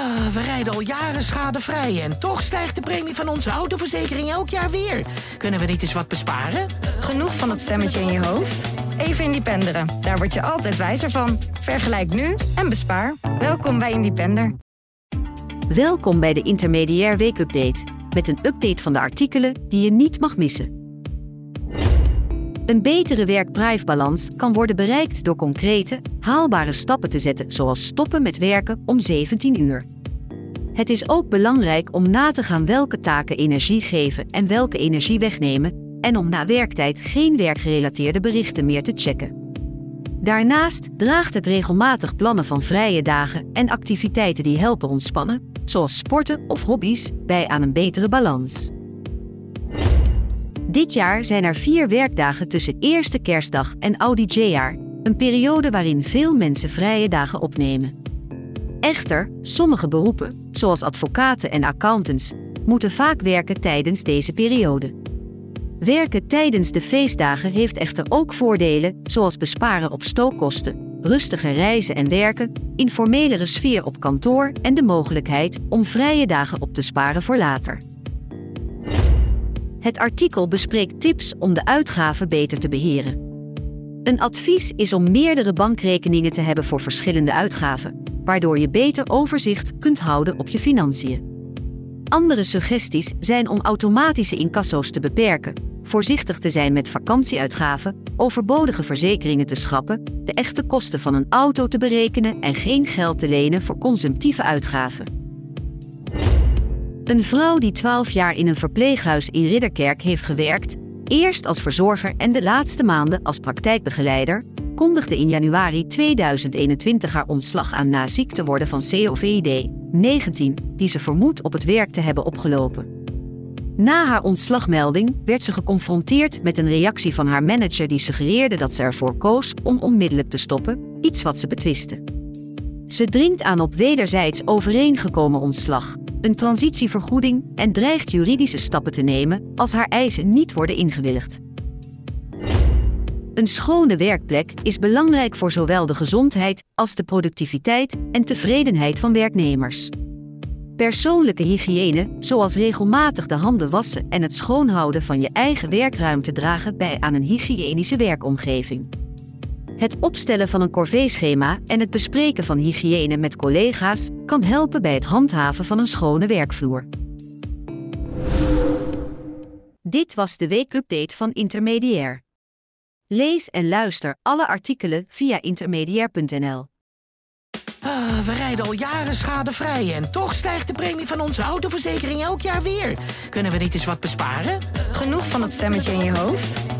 Ah, we rijden al jaren schadevrij en toch stijgt de premie van onze autoverzekering elk jaar weer. Kunnen we niet eens wat besparen? Genoeg van dat stemmetje in je hoofd? Even Independeren. Daar word je altijd wijzer van. Vergelijk nu en bespaar. Welkom bij Independer. Welkom bij de Intermediair Weekupdate. Met een update van de artikelen die je niet mag missen. Een betere werk-prive-balans kan worden bereikt door concrete, haalbare stappen te zetten, zoals stoppen met werken om 17 uur. Het is ook belangrijk om na te gaan welke taken energie geven en welke energie wegnemen, en om na werktijd geen werkgerelateerde berichten meer te checken. Daarnaast draagt het regelmatig plannen van vrije dagen en activiteiten die helpen ontspannen, zoals sporten of hobby's, bij aan een betere balans. Dit jaar zijn er vier werkdagen tussen eerste kerstdag en oudejaarsjaar, een periode waarin veel mensen vrije dagen opnemen. Echter, sommige beroepen, zoals advocaten en accountants, moeten vaak werken tijdens deze periode. Werken tijdens de feestdagen heeft echter ook voordelen, zoals besparen op stookkosten, rustiger reizen en werken, informelere sfeer op kantoor en de mogelijkheid om vrije dagen op te sparen voor later. Het artikel bespreekt tips om de uitgaven beter te beheren. Een advies is om meerdere bankrekeningen te hebben voor verschillende uitgaven, waardoor je beter overzicht kunt houden op je financiën. Andere suggesties zijn om automatische incasso's te beperken, voorzichtig te zijn met vakantieuitgaven, overbodige verzekeringen te schrappen, de echte kosten van een auto te berekenen en geen geld te lenen voor consumptieve uitgaven. Een vrouw die 12 jaar in een verpleeghuis in Ridderkerk heeft gewerkt, eerst als verzorger en de laatste maanden als praktijkbegeleider, kondigde in januari 2021 haar ontslag aan na ziek te worden van COVID-19, die ze vermoedt op het werk te hebben opgelopen. Na haar ontslagmelding werd ze geconfronteerd met een reactie van haar manager die suggereerde dat ze ervoor koos om onmiddellijk te stoppen, iets wat ze betwiste. Ze dringt aan op wederzijds overeengekomen ontslag, een transitievergoeding en dreigt juridische stappen te nemen als haar eisen niet worden ingewilligd. Een schone werkplek is belangrijk voor zowel de gezondheid als de productiviteit en tevredenheid van werknemers. Persoonlijke hygiëne, zoals regelmatig de handen wassen en het schoonhouden van je eigen werkruimte, dragen bij aan een hygiënische werkomgeving. Het opstellen van een corvée-schema en het bespreken van hygiëne met collega's kan helpen bij het handhaven van een schone werkvloer. Dit was de weekupdate van Intermediair. Lees en luister alle artikelen via intermediair.nl. Ah, we rijden al jaren schadevrij en toch stijgt de premie van onze autoverzekering elk jaar weer. Kunnen we niet eens wat besparen? Genoeg van dat stemmetje in je hoofd?